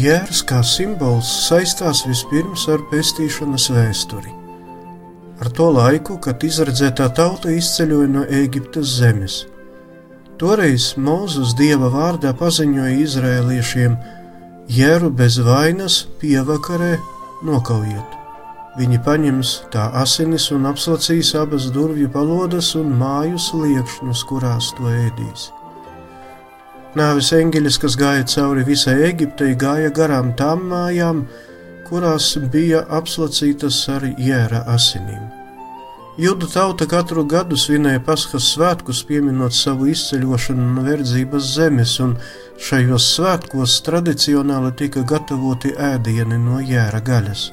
Jērs kā simbols saistās vispirms ar pestīšanas vēsturi ar to laiku, kad izredzētā tauta izceļoja no Ēģiptes zemes. Toreiz Mūzes dieva vārdā paziņoja izrēliešiem: Jēru bez vainas pievakarē nokaujiet. Viņi paņems tā asinis un apslacīs abas durvju palodas un māju sliekšņus, kurās to ēdīs. Nāves eņģelis, kas gāja cauri visai Eģiptei, gāja garām tām mājām, kurās bija apslacītas ar jēra asinīm. Judu tauta katru gadu svinēja Paskas svētkus, pieminot savu izceļošanu no verdzības zemes, un šajos svētkos tradicionāli tika gatavoti ēdieni no jēra gaļas.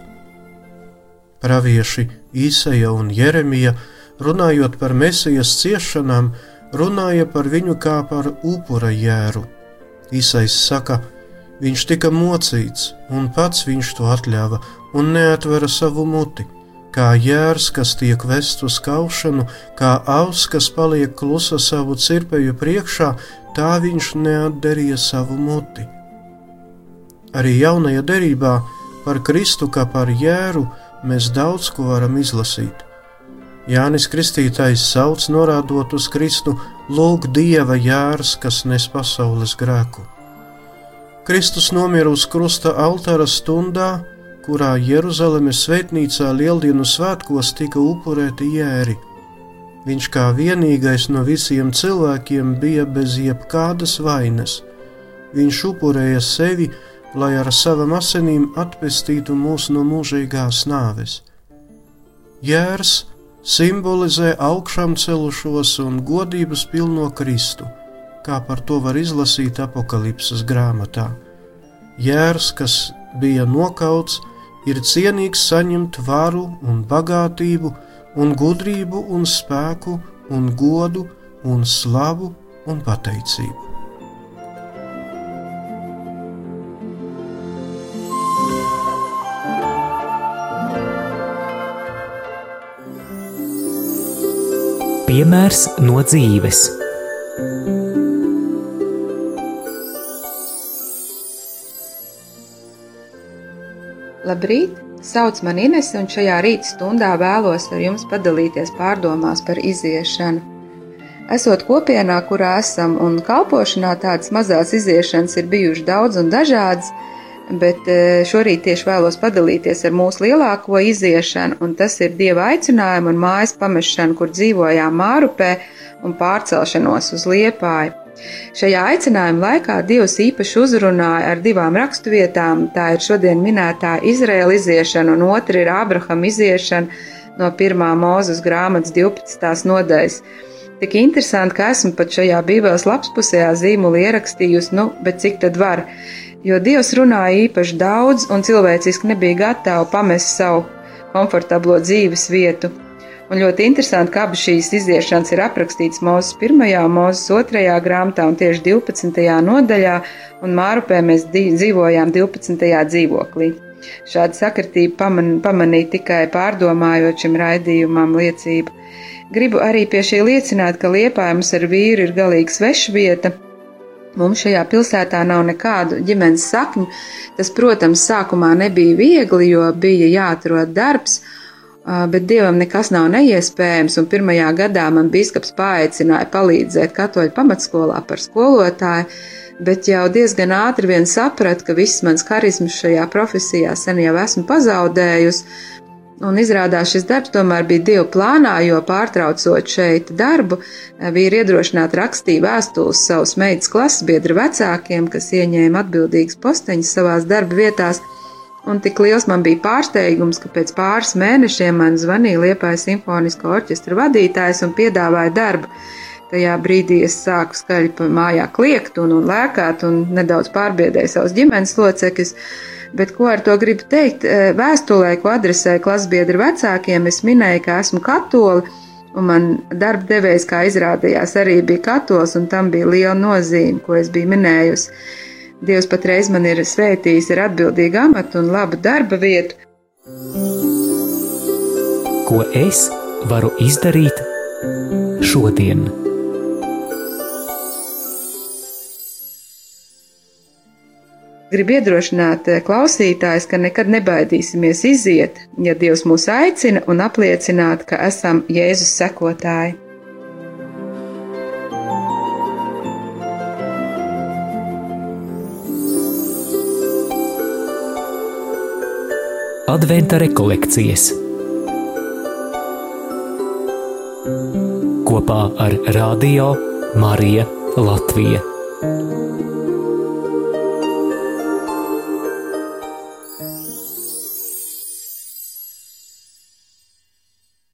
Pravieši Īsaja un Jeremija, runājot par mesijas ciešanām, runāja par viņu kā par upura jēru. Īsais saka, ka Viņš tika mocīts, un pats viņš to atļāva, un neatvera savu muti. Kā jērs, kas tiek vests uz kaušanu, kā auss, kas paliek klusa savu cirpeju priekšā, tā viņš neatdarīja savu muti. Arī jaunajā derībā par Kristu kā par jēru mēs daudz ko varam izlasīt. Jānis Kristītājs sauc norādot uz Kristu: Lūk, Dieva jērs, kas nes pasaules grēku. Kristus nomira uz krusta altāra stundā, kurā Jeruzalemes svētnīcā Lieldienu svētkos tika upurēti jēri. Viņš kā vienīgais no visiem cilvēkiem bija bez jebkādas vainas. Viņš upurēja sevi, lai ar savām asinīm atpestītu mūs no mūžīgās nāves. Jērs simbolizē augšām celušos un godības pilno Kristu kā par to var izlasīt apakalipses grāmatā. Jērs, kas bija nokauts, ir cienīgs saņemt varu un bagātību, un gudrību un spēku, un godu un slavu un pateicību. Piemērs no dzīves. Labrīt! Sauc man Ines, un šajā rīta stundā vēlos ar jums padalīties pārdomās par iziešanu. Esot kopienā, kurā esam un kalpošanā, tādas mazas iziešanas ir bijušas daudz un dažādas, bet e, šorīt tieši vēlos padalīties ar mūsu lielāko iziešanu, un tas ir dieva aicinājumu un mājas pamešanu, kur dzīvojām Mārupē un pārcelšanos uz Liepāju. Šajā aicinājuma laikā Dievs īpaši uzrunāja ar divām raksturvietām. Tā ir šodien minētā Izraēla iziešana, un otra ir Abrahama iziešana no 1. mūzes grāmatas 12. nodaļas. Tik interesanti, ka esmu pat šajā Bībeles lapspusējā zīmuli ierakstījusi, nu, bet cik tad var? Jo Dievs runāja īpaši daudz, un cilvēciski nebija gatava pamest savu komfortablo dzīves vietu. Un ļoti interesanti, ka abas šīs iziešanas ir aprakstītas Mūzes 1. un Mūzes 2. grāmatā un tieši 12. nodaļā, un Mārupē mēs dzīvojām 12. dzīvoklī. Šāda sakritība paman, pamanīja tikai pārdomājot šim raidījumam liecību. Gribu arī pie šī liecināt, ka liepājums ar vīru ir galīgi sveša vieta. Mums šajā pilsētā nav nekādu ģimenes sakņu. Tas, protams, sākumā nebija viegli, jo bija jāatrod darbs, bet dievam nekas nav neiespējams, pirmajā gadā man biskups paaicināja palīdzēt katoļu pamatskolā par skolotāju, bet jau diezgan ātri vien sapratu, ka viss mans harizmas šajā profesijā sen jau esmu pazaudējusi, un izrādās šis darbs tomēr bija dievu plānā, jo pārtraucot šeit darbu, vīri iedrošināt rakstīt vēstules savus meitas klases biedru vecākiem, kas ieņēma atbildīgas posteņas savās darba vietās, un tik liels man bija pārsteigums, ka pēc pāris mēnešiem man zvanīja Liepājas simfoniskā orķestra vadītājs un piedāvāja darbu. Tajā brīdī es sāku skaļi pa mājā kliegt un, un lēkāt un nedaudz pārbiedēju savus ģimenes locekļus. Bet ko ar to gribu teikt? Eh, vēstulē, ko adresēju klasbiedru vecākiem, es minēju, ka esmu katoli, un man darba devējs, kā izrādījās, arī bija katols, un tam bija liela nozīme, ko es biju minējusi. Dievs patreiz man ir svētījis ar atbildīgu amatu un labu darba vietu. Ko es varu izdarīt šodien? Gribu iedrošināt eh, klausītājus, ka nekad nebaidīsimies iziet, ja Dievs mūs aicina un apliecināt, ka esam Jēzus sekotāji. Adventa rekolekcijas kopā ar Radio Mariju Latviju.